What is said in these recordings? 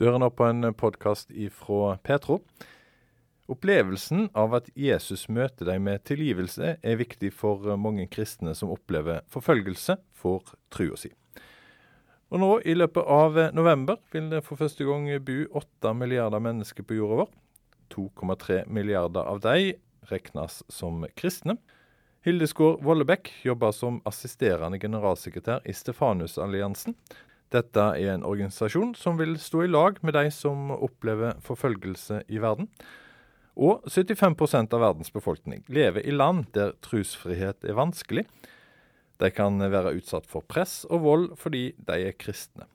Du hører nå på en podkast ifra Petro. Opplevelsen av at Jesus møter deg med tilgivelse, er viktig for mange kristne som opplever forfølgelse for trua si. Og nå, i løpet av november, vil det for første gang bo åtte milliarder mennesker på jorda vår. 2,3 milliarder av de regnes som kristne. Hildeskår Vollebekk jobber som assisterende generalsekretær i Stefanusalliansen. Dette er en organisasjon som vil stå i lag med de som opplever forfølgelse i verden. Og 75% av verdens befolkning lever i land der trosfrihet er vanskelig. De kan være utsatt for press og vold fordi de er kristne.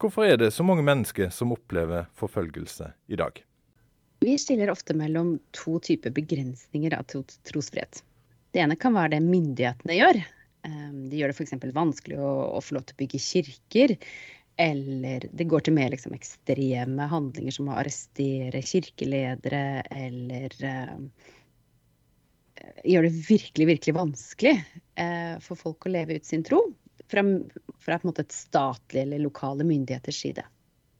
Hvorfor er det så mange mennesker som opplever forfølgelse i dag? Vi stiller ofte mellom to typer begrensninger av trosfrihet. Det ene kan være det myndighetene gjør. De gjør det f.eks. vanskelig å, å, få lov til å bygge kirker. Eller det går til mer liksom, ekstreme handlinger som å arrestere kirkeledere eller uh, gjør det virkelig, virkelig vanskelig uh, for folk å leve ut sin tro fra, fra måte, et statlig eller lokale myndigheters side.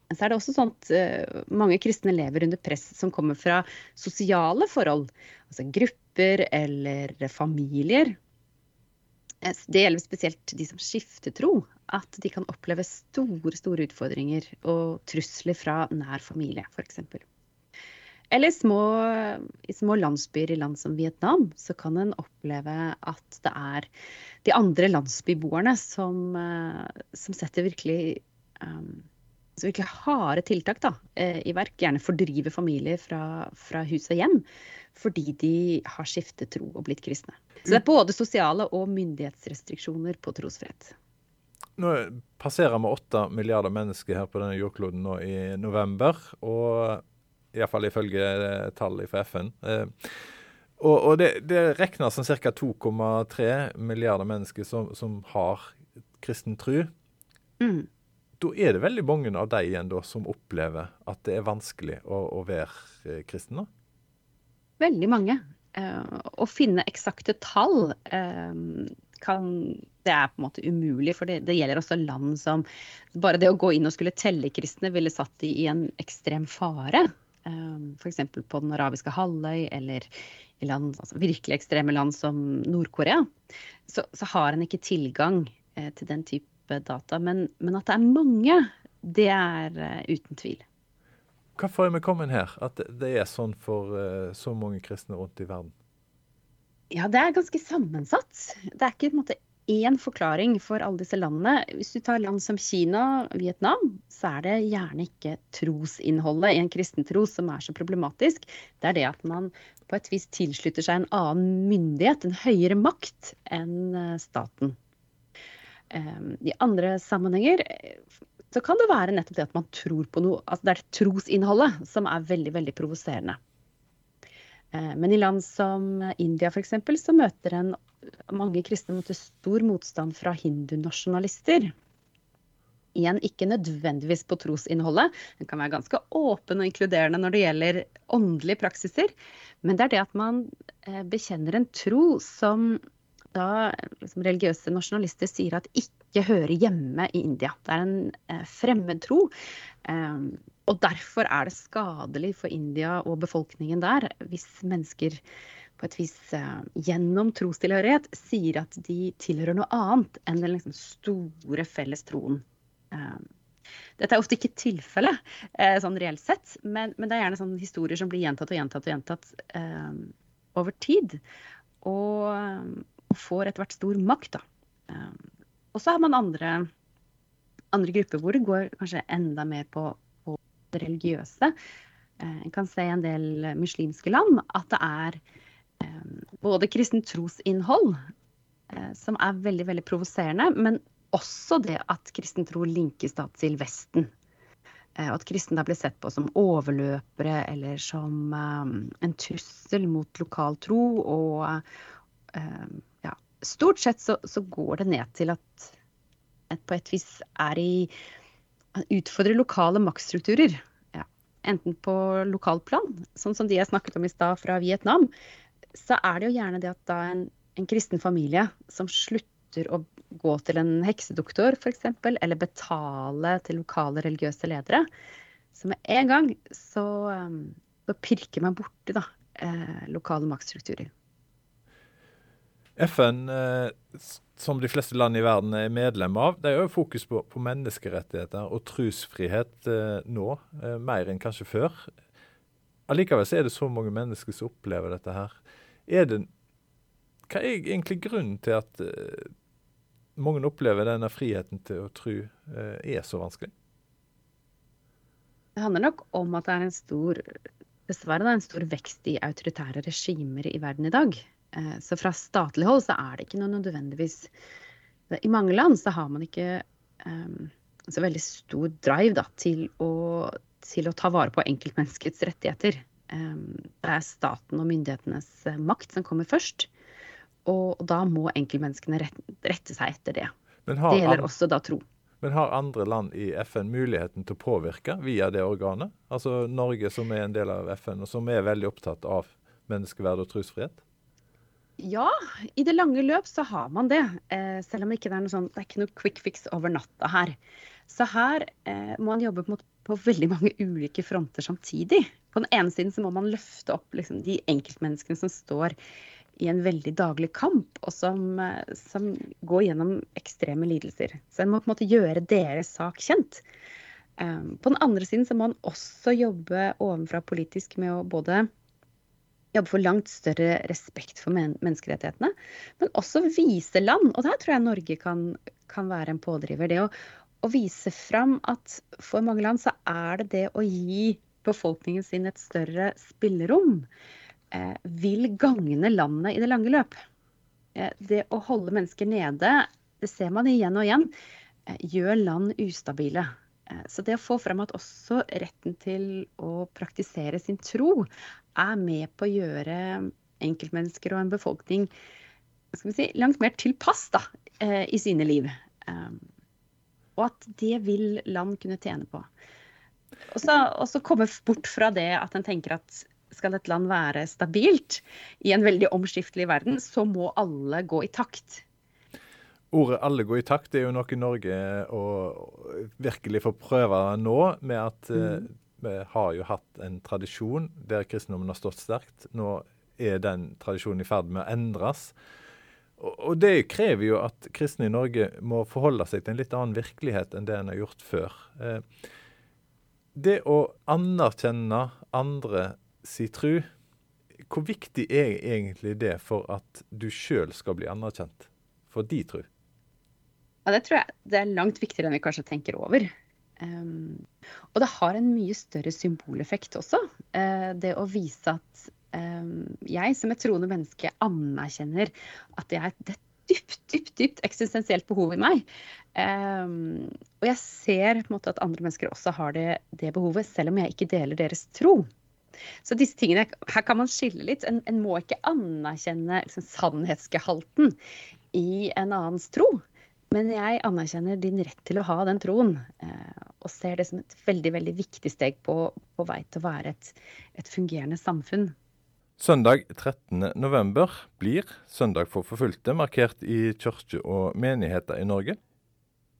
Men så er det også sånn at uh, mange kristne lever under press som kommer fra sosiale forhold. Altså grupper eller familier Eh, det gjelder spesielt de som skifter tro. At de kan oppleve store, store utfordringer og trusler fra nær familie, f.eks. Eller små, i små landsbyer i land som Vietnam, så kan en oppleve at det er de andre landsbyboerne som, eh, som setter virkelig, um, virkelig harde tiltak da, i verk. Gjerne fordrive familier fra, fra hus og hjem fordi de har skiftet tro og blitt kristne. Så det er både sosiale og myndighetsrestriksjoner på trosfrihet. Nå passerer vi åtte milliarder mennesker her på denne jordkloden nå i november. Og iallfall ifølge tall fra FN. Eh, og, og det, det regnes som ca. 2,3 milliarder mennesker som, som har kristen tro. Mm. Da er det veldig mange av de igjen da, som opplever at det er vanskelig å, å være eh, kristen? da? Veldig mange. Uh, å finne eksakte tall uh, kan, det er på en måte umulig, for det, det, gjelder også land som Bare det å gå inn og skulle telle kristne ville satt de i en ekstrem fare. Uh, F.eks. på den arabiske halvøy eller i land, altså virkelig ekstreme land som Nord-Korea. Så, så, har en ikke tilgang til den type data. Men, men, at det er mange, det er uh, uten tvil. Hvorfor er vi kommet her? At det er sånn for uh, så mange kristne rundt i verden? Ja, det er ganske sammensatt. Det er ikke på en måte én forklaring for alle disse landene. Hvis du tar land som Kina, Vietnam, så er det gjerne ikke trosinnholdet i en kristen tro som er så problematisk. Det er det at man på et vis tilslutter seg en annen myndighet, en høyere makt, enn eh, staten. Um, I andre sammenhenger så kan det være nettopp det at man tror på noe. Altså det er trosinnholdet som er veldig, veldig provoserende. Eh, men i land som India f.eks. så møter en mange kristne møter stor motstand fra hindunasjonalister. Igjen ikke nødvendigvis på trosinnholdet. Den kan være ganske åpen og inkluderende når det gjelder åndelige praksiser. Men det er det at man eh, bekjenner en tro som da liksom, religiøse nasjonalister sier at ikke hører hjemme i India. Det er en eh, fremmedtro. Eh, og derfor er det skadelig for India og befolkningen der hvis mennesker på et vis eh, gjennom trostilhørighet sier at de tilhører noe annet enn den liksom, store felles troen. Eh, dette er ofte ikke tilfellet eh, sånn reelt sett, men, men, det er gjerne sånne historier som blir gjentatt og gjentatt og gjentatt eh, over tid. Og, og får etter hvert stor makt. Da. Ehm, og så har man andre, andre, grupper hvor det går kanskje enda mer på, på det religiøse. Eh, en kan se i en del muslimske land at det er ehm, både kristent trosinnhold, eh, som er veldig, veldig provoserende, men også det at kristen tro linkes da til Vesten. Eh, og at kristne da blir sett på som overløpere eller som en trussel mot lokal tro. Og, stort sett så, så, går det ned til at et på et vis er i Utfordrer lokale maktstrukturer. Ja. Enten på lokalplan, sånn som de jeg snakket om i stad fra Vietnam, så er det jo gjerne det at da en, en kristen familie som slutter å gå til en heksedoktor f.eks., eller betale til lokale religiøse ledere. Så med en gang så, så pirker man borti da, eh, lokale maktstrukturer. FN, eh, som de fleste land i verden er medlem av, det er jo fokus på, på menneskerettigheter og trosfrihet eh, nå, eh, mer enn kanskje før. Allikevel så er det så mange mennesker som opplever dette her. Er det, hva er egentlig grunnen til at mange opplever denne friheten til å tro er så vanskelig? Det handler nok om at det er en stor dessverre da, en stor vekst i autoritære regimer i verden i dag. Eh, så fra statlig hold så er det ikke noe nødvendigvis I mange land så har man ikke um, så veldig stor drive da, til, å, til å ta vare på enkeltmenneskets rettigheter. Um, det er staten og myndighetenes uh, makt som kommer først. Og, da må enkeltmenneskene rette, rette seg etter det. det gjelder også da tro. Men har andre land i FN muligheten til å påvirke via det organet? Altså Norge som er en del av FN, og som er veldig opptatt av menneskeverd og trosfrihet? Ja, i det lange løp så har man det. Eh, selv om det ikke er noe sånn, det er ikke noe quick fix over natta her. Så her eh, må man jobbe på, på, veldig mange ulike fronter samtidig. På den ene siden så må man løfte opp liksom, de enkeltmenneskene som står i en veldig daglig kamp, og som, eh, som, går gjennom ekstreme lidelser. Så en må på en måte gjøre deres sak kjent. Eh, på den andre siden så må man også jobbe ovenfra politisk med å både jobbe for langt større respekt for men menneskerettighetene, men også vise land, og der tror jeg Norge kan, kan være en pådriver. Det å, å vise fram at for mange land så er det det å gi befolkningen sin et større spillerom eh, vil gagne landet i det lange løp. Eh, det å holde mennesker nede, det ser man igjen og igjen, eh, gjør land ustabile. Eh, så det å få frem at også retten til å praktisere sin tro er med på å gjøre enkeltmennesker og en befolkning si, langt mer tilpass da, eh, i sine liv. Eh, og at det vil land kunne tjene på. Og så komme bort fra det at en tenker at skal et land være stabilt i en veldig omskiftelig verden, så må alle gå i takt. Ordet 'alle går i takt' er jo noe Norge å virkelig får prøve nå, med at eh, mm. vi har jo hatt en tradisjon der kristendommen har stått sterkt. Nå er den tradisjonen i ferd med å endres. Og det krever jo at kristne i Norge må forholde seg til en litt annen virkelighet enn det en har gjort før. Eh, det å anerkjenne andre si tru, hvor viktig er egentlig det for at du sjøl skal bli anerkjent for de tru? Ja, det tror jeg det er langt viktigere enn vi kanskje tenker over. Um, og det har en mye større symboleffekt også. Uh, det å vise at um, jeg som et troende menneske anerkjenner at det er dypt, dypt, dypt eksistensielt behov i meg. Um, og jeg ser på en måte at andre mennesker også har det, det behovet, selv om jeg ikke deler deres tro. Så disse tingene, her kan man skille litt. En, en må ikke anerkjenne liksom, sannhetsgehalten i en annens tro. Men jeg anerkjenner din rett til å ha den troen, eh, og ser det som et veldig veldig viktig steg på, på vei til å være et, et fungerende samfunn. Søndag 13.11 blir Søndag for forfulgte, markert i kirke og menigheter i Norge.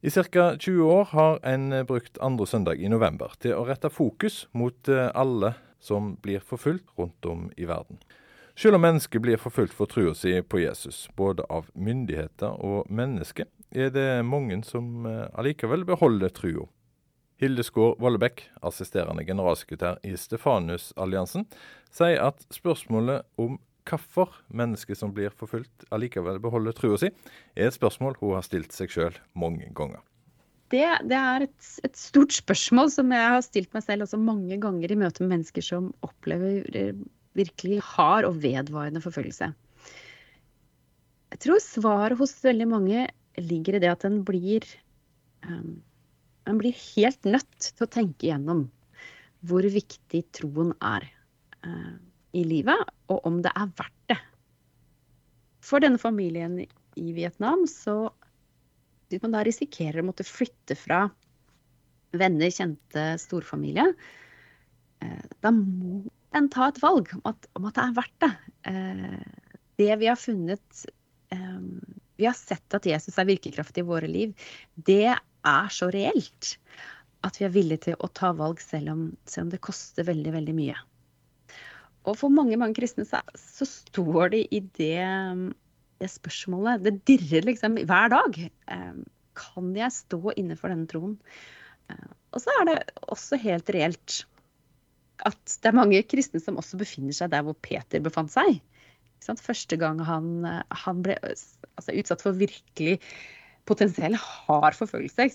I ca. 20 år har en brukt andre søndag i november til å rette fokus mot eh, alle som blir forfulgt rundt om i verden. Selv om mennesket blir forfulgt for trua si på Jesus, både av myndigheter og mennesker, er det mange som eh, allikevel beholder trua. Hilde Skaar Vollebekk, assisterende generalsekretær i Stefanusalliansen, sier at spørsmålet om hvorfor mennesker som blir forfulgt allikevel beholder trua si, er et spørsmål hun har stilt seg sjøl mange ganger det, det er et, et, stort spørsmål som jeg har stilt meg selv også mange ganger i møte med mennesker som opplever eh, virkelig hard og vedvarende forfølgelse. Jeg tror svaret hos veldig mange ligger i det at en blir um, En blir helt nødt til å tenke igjennom hvor viktig troen er uh, i livet, og om det er verdt det. For denne familien i Vietnam så man da risikerer å måtte flytte fra venner, kjente, storfamilie, Uh, da må en ta et valg om at, om at det er verdt det. Uh, det vi har funnet eh, vi har sett at Jesus er virkekraftig i våre liv, det er så reelt at vi er villige til å ta valg selv om, selv om det koster veldig, veldig mye. Og for mange mange kristne så, så står de i det, det, spørsmålet. Det dirrer liksom hver dag. Eh, kan jeg stå inne for denne troen? Eh, og så er det også helt reelt at det er mange kristne som også befinner seg der hvor Peter befant seg. Første gang han, han ble altså, utsatt for virkelig potensiell hard forfølgelse,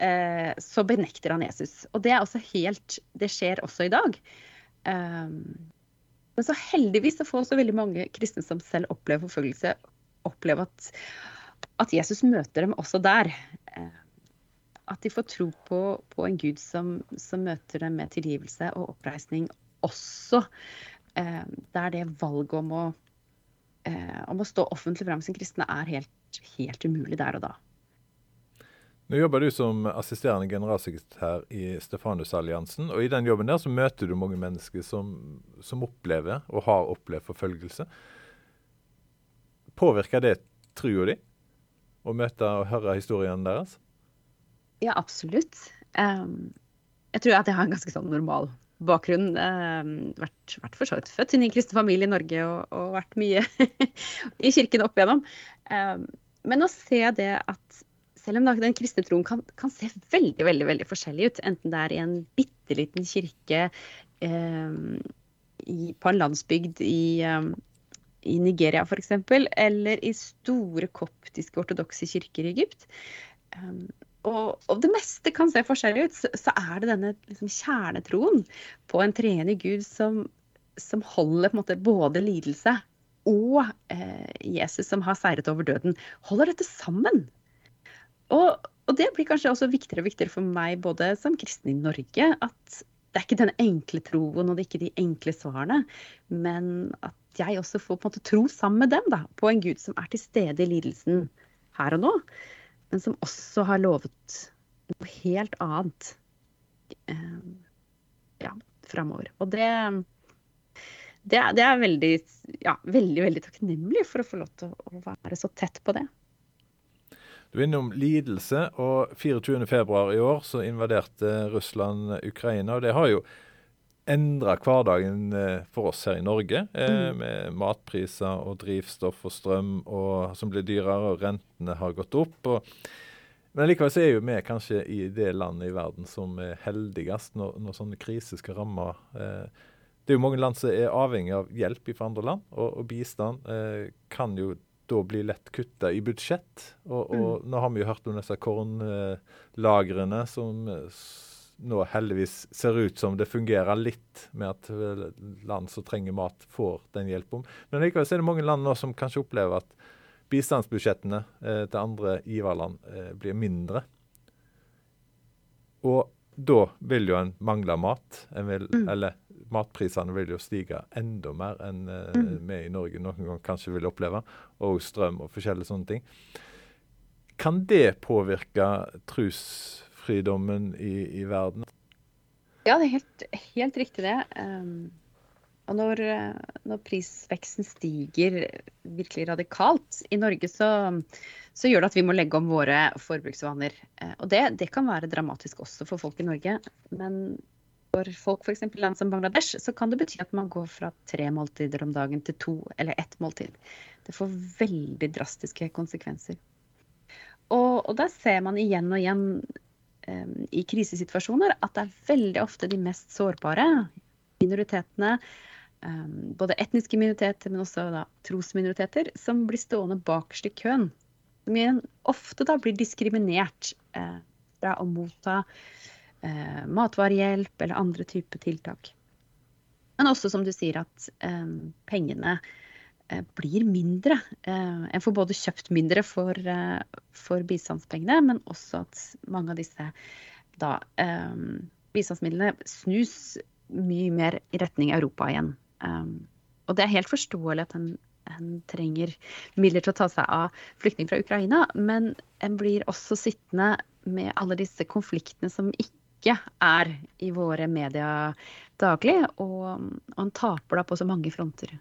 eh, så benekter han Jesus. Og det er også helt Det skjer også i dag. Um, men så heldigvis så får så veldig mange kristne som selv opplever forfølgelse, oppleve at, at Jesus møter dem også der. Eh, at de får tro på, på en Gud som, som, møter dem med tilgivelse og oppreisning også. Eh, der det valget om å, eh, om å stå offentlig fram som kristne er helt, helt umulig der og da. Nå jobber du som assisterende generalsekretær i Stefanusalliansen. og I den jobben der så møter du mange mennesker som, som opplever og har opplevd forfølgelse. Påvirker det trua di å møte og høre historiene deres? Ja, absolutt. Um, jeg tror at jeg har en ganske sånn normal bakgrunn. Eh, vært, vært for så vidt født inn i en kristen familie i Norge og, og vært mye i kirken opp igjennom. Eh, men å se det at selv om den kristne troen kan, kan, se veldig veldig, veldig forskjellig ut, enten det er i en bitte liten kirke eh, i, på en landsbygd i, um, i Nigeria f.eks., eller i store koptiske ortodokse kirker i Egypt. Og, og, det meste kan se forskjellig ut, så, så er det denne liksom, kjernetroen på en treenig Gud som, som holder måte både lidelse og eh, Jesus som har seiret over døden, holder dette sammen. Og, og, det blir kanskje også viktigere og viktigere for meg, både som kristen i Norge, at det er ikke den enkle troen og det er ikke de enkle svarene, men at jeg også får på en måte tro sammen med dem da, på en Gud som er til stede i lidelsen her og nå, men som også har lovet noe helt annet eh, ja, framover. Og det, det, det er veldig, ja, veldig, veldig takknemlig for å få lov til å være så tett på det. Du er innom lidelse, og 24.2 i år så invaderte Russland Ukraina. og Det har jo endra hverdagen eh, for oss her i Norge, eh, mm. med matpriser og drivstoff og strøm og, som blir dyrere, og rentene har gått opp. Og, men likevel så er jo vi kanskje i det landet i verden som er heldigst når, når sånne kriser skal ramme. Eh, det er jo mange land som er avhengig av hjelp fra andre land, og, og bistand eh, kan jo da blir lett kutta i budsjett. Og, og mm. nå har vi jo hørt om disse kornlagrene som nå heldigvis ser ut som det fungerer litt med at land som trenger mat, får den hjelpen. Men likevel er det mange land nå som kanskje opplever at bistandsbudsjettene eh, til andre giverland eh, blir mindre. Og da vil jo en mangle mat. En vil, mm. Eller matprisene vil jo stige enda mer enn eh, mm. vi i Norge noen gang kanskje vil oppleve. Og strøm og forskjellige sånne ting. Kan det påvirke trosfridommen i, i, verden? Ja, det er helt, helt riktig det. Um, og når, når, prisveksten stiger virkelig radikalt I Norge så, så, gjør det at vi må legge om våre forbruksvaner. Uh, og det, det kan være dramatisk også for folk i Norge. Men for folk f.eks. i land som Bangladesh, så kan det bety at man går fra tre måltider om dagen til to eller ett måltid. Det får veldig drastiske konsekvenser. Og, og der ser man igjen og igjen i krisesituasjoner at det er veldig ofte de mest sårbare minoritetene, både etniske minoriteter, men også da, trosminoriteter, som blir stående bakerst i køen. Som ofte da blir diskriminert uh, fra å motta eh, matvarehjelp eller andre typer tiltak. Men også som du sier at eh, pengene eh, blir mindre. Eh, en får både kjøpt mindre for, eh, for, bistandspengene, men også at mange av disse da, bistandsmidlene snus mye mer i retning Europa igjen. og det er helt forståelig at en en trenger midler til å ta seg av flyktninger fra Ukraina, men en blir også sittende med alle disse konfliktene som ikke er i våre medier daglig. Og han taper da på så mange fronter.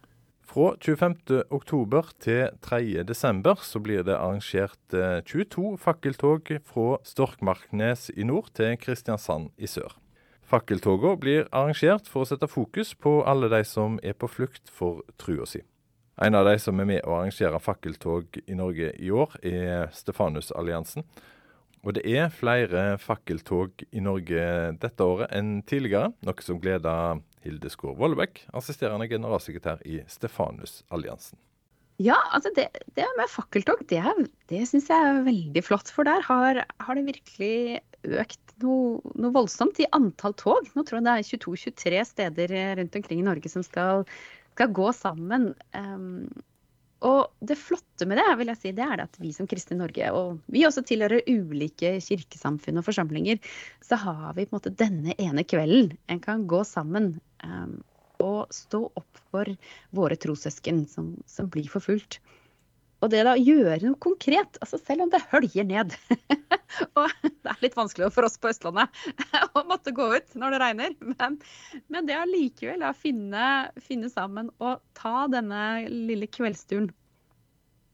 Fra 25.10 til 3.12 så blir det arrangert 22 eh, fakkeltog fra Storkmarknes i nord til Kristiansand i sør. Fakkeltogene blir arrangert for å sette fokus på alle de som er på flukt for trua si. En av de som er med å arrangere fakkeltog i Norge i år, er Stefanusalliansen. Og det er flere fakkeltog i Norge dette året enn tidligere, noe som gleder Hilde Skår Vollebekk, assisterende generalsekretær i Stefanusalliansen. Ja, altså det, det med fakkeltog, det, det syns jeg er veldig flott. For der har, har det virkelig økt noe, noe, voldsomt i antall tog. Nå tror jeg det er 22-23 steder rundt omkring i Norge som skal, skal gå sammen. Um, og det flotte med det vil jeg si, det er at vi som kristne i Norge, og vi også tilhører ulike kirkesamfunn og forsamlinger, så har vi på en måte denne ene kvelden en kan gå sammen um, og stå opp for våre trossøsken som, som blir forfulgt. Og det da gjøre noe konkret, altså selv om det høljer ned. og det er litt vanskelig for oss på Østlandet å måtte gå ut når det regner. Men, men det allikevel å finne, finne sammen og ta denne lille kveldsturen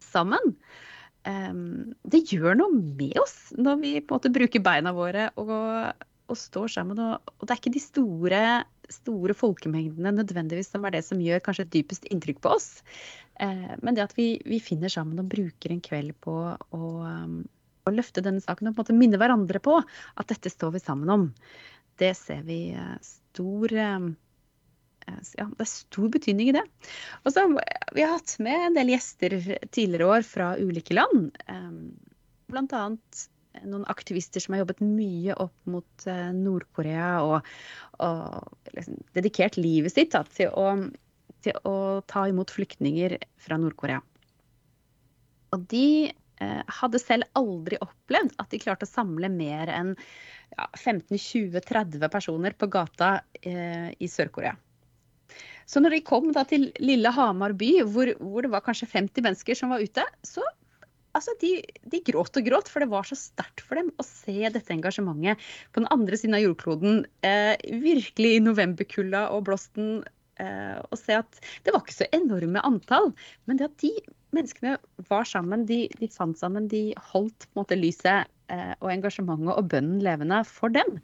sammen, um, det gjør noe med oss når vi på en måte bruker beina våre og, og står sammen. Og, og, det er ikke de store, store folkemengdene nødvendigvis som er det som gjør kanskje dypest inntrykk på oss. Uh, men det at vi, vi, finner sammen og bruker en kveld på å, um, å løfte denne saken og minne hverandre på at dette står vi sammen om, det ser vi uh, stor um, ja, det er stor betydning i det. Og så Vi har hatt med en del gjester tidligere år fra ulike land. Blant annet noen aktivister som har jobbet mye opp mot eh, Nord-Korea og, og liksom dedikert livet sitt da, til, å, til, å, ta imot flyktninger fra Nord-Korea. Og de eh, hadde selv aldri opplevd at de klarte å samle mer enn ja, 15-20-30 personer på gata eh, i Sør-Korea. Så når de kom til lille Hamar by, hvor, hvor, det var kanskje 50 mennesker som var ute, så altså de, de gråt og gråt, for det var så sterkt for dem å se dette engasjementet på den andre siden av jordkloden. Eh, virkelig i novemberkulda og blåsten. Eh, og se at det var ikke så enorme antall, men det at de menneskene var sammen, de, de fant sammen, de holdt på en måte lyset eh, og engasjementet og bønnen levende for dem.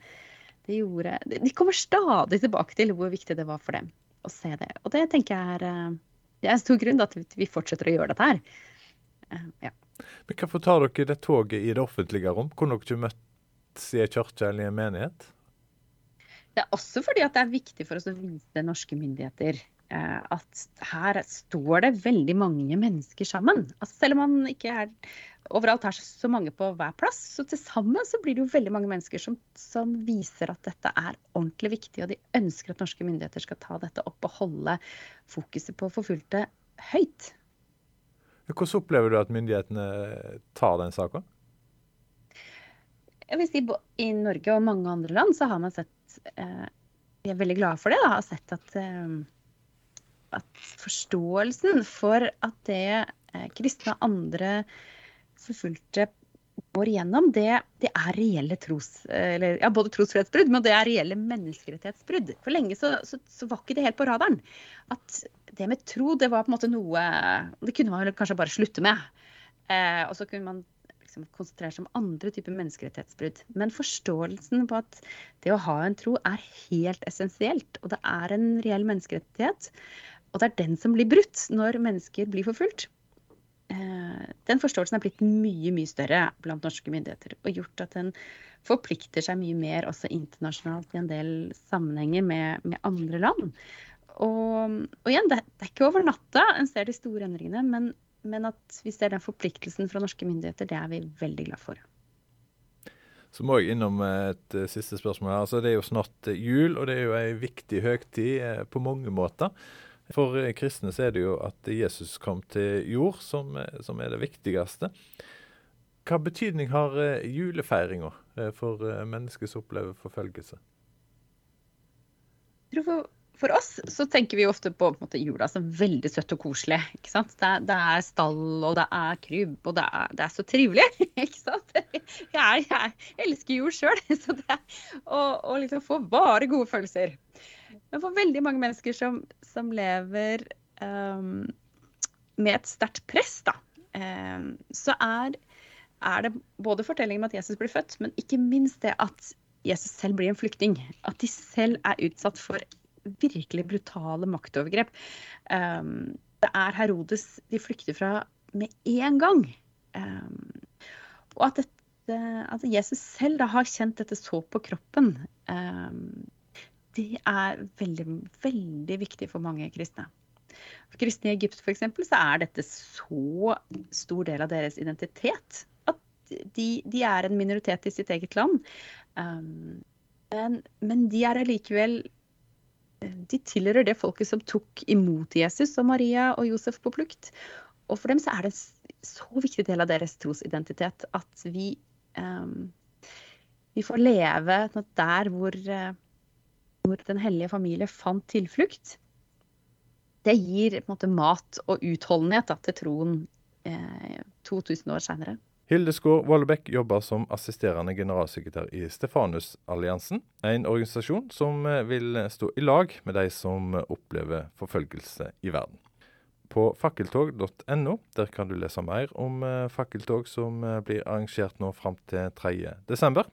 Det gjorde, de kommer stadig tilbake til hvor viktig det var for dem å se det. Og det tenker jeg er, eh, det er en stor grunn til at vi fortsetter å gjøre dette her. Eh, ja. Men Hvorfor tar dere det toget i det offentlige rom? Kunne dere ikke møttes i en kirke eller i en menighet? Det er også fordi at det er viktig for oss å vise norske myndigheter eh, at her står det veldig mange mennesker sammen. Altså selv om man ikke er overalt er så mange på hver plass. Så til sammen så blir det jo veldig mange mennesker som, som, viser at dette er ordentlig viktig, og de ønsker at norske myndigheter skal ta dette opp og holde fokuset på forfulgte høyt. Hvordan opplever du at myndighetene tar den saka? Jeg vil si I Norge og mange andre land så har man sett eh, Vi er veldig glade for det. Da, har sett at, eh, at forståelsen for at det eh, kristne og andre forfulgte går igjennom, det, det er reelle tros... Eller, ja, både trosfrihetsbrudd, men det er reelle menneskerettighetsbrudd. For lenge så, så, så, var ikke det helt på radaren. At det med tro, det var på en måte noe Det kunne man kanskje bare slutte med. Eh, og så kunne man liksom konsentrere seg om andre typer menneskerettighetsbrudd. Men forståelsen på at det å ha en tro er helt essensielt. Og det er en reell menneskerettighet. Og det er den som blir brutt når mennesker blir forfulgt. Eh, den forståelsen er blitt mye mye større blant norske myndigheter. Og gjort at den forplikter seg mye mer også internasjonalt i en del sammenhenger med, med andre land. Og, og igjen, det, det, er ikke over natta en ser de store endringene, men, men at vi ser den forpliktelsen fra norske myndigheter, det er vi veldig glad for. Så må jeg innom et uh, siste spørsmål. her. Altså, det er jo snart jul, og det er jo ei viktig høgtid uh, på mange måter. For eh, kristne så er det jo at Jesus kom til jord, som, eh, som er det viktigste. Hva betydning har eh, julefeiringa for mennesker som opplever forfølgelse? For, for, oss så tenker vi ofte på, på måte, jula som veldig søtt og koselig. ikke sant? Det, det er stall, og det er krybb, og det er, det er så trivelig. ikke sant? Jeg, jeg elsker jul sjøl, og, og liksom få bare gode følelser. Men for veldig mange mennesker som, som lever um, med et sterkt press, da, um, så er, er, det både fortellingen om at Jesus blir født, men ikke minst det at Jesus selv blir en flyktning. At de selv er utsatt for virkelig brutale maktovergrep. Um, det er Herodes de flykter fra med en gang. og at, dette, at, Jesus selv da har kjent dette så på kroppen, det er veldig, veldig viktig for mange kristne. For kristne i Egypt f.eks. så er dette så stor del av deres identitet at de, de er en minoritet i sitt eget land. Um, men, men, de er allikevel De tilhører det folket som tok imot Jesus og Maria og Josef på plukt. Og for dem så er det en så viktig del av deres trosidentitet at vi, um, vi får leve der hvor, hvor Den hellige familie fant tilflukt det gir måte, mat og utholdenhet da, til troen eh, 2000 år senere. Hilde Skaar Vollebekk jobber som assisterende generalsekretær i Stefanusalliansen, en organisasjon som eh, vil stå i lag med de som opplever forfølgelse i verden. På fakkeltog.no der kan du lese mer om eh, fakkeltog som eh, blir arrangert nå fram til 3.12.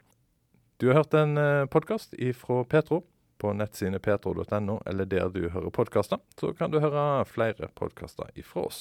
Du har hørt en podkast fra Petro på nettsidene petro.no, eller der du hører podkaster, så kan du høre flere podkaster ifra oss.